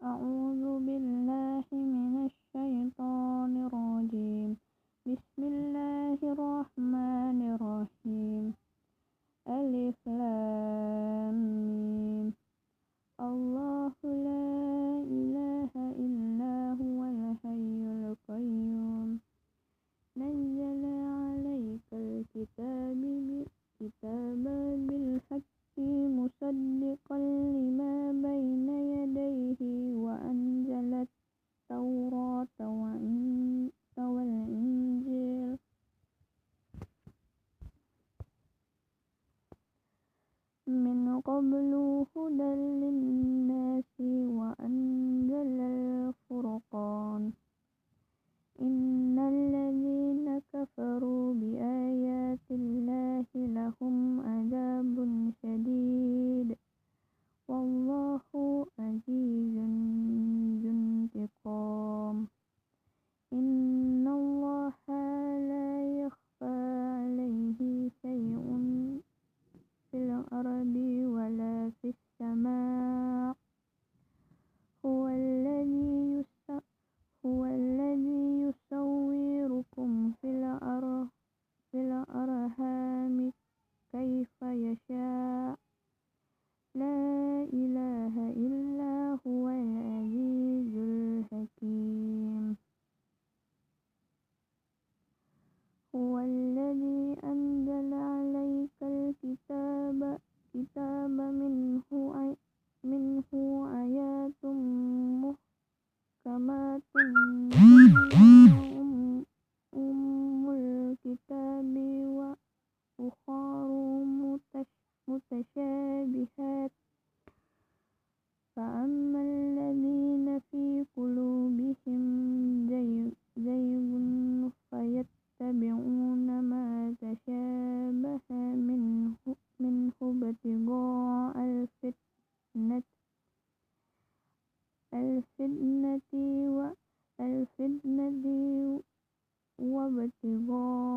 嗯我 الأرض ولا في السماء. هو الذي كما كنتم الفتنة والفتنة وابتغاء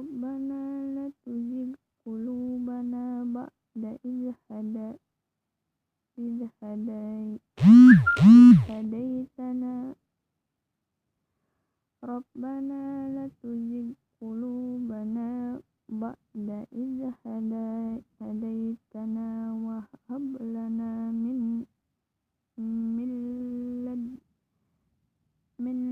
rabbana la tuzigh qulubana ba'da idh hada idh hadaytana rabbana la tuzigh qulubana ba'da idh hada hadaytana wa min min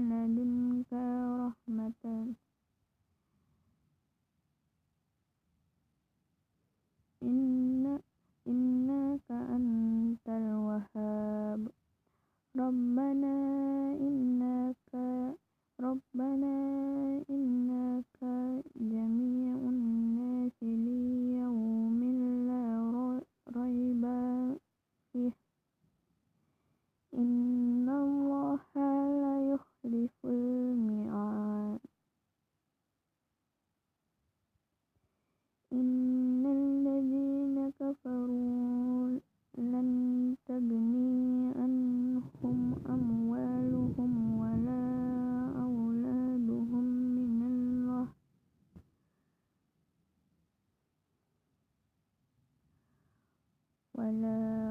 完了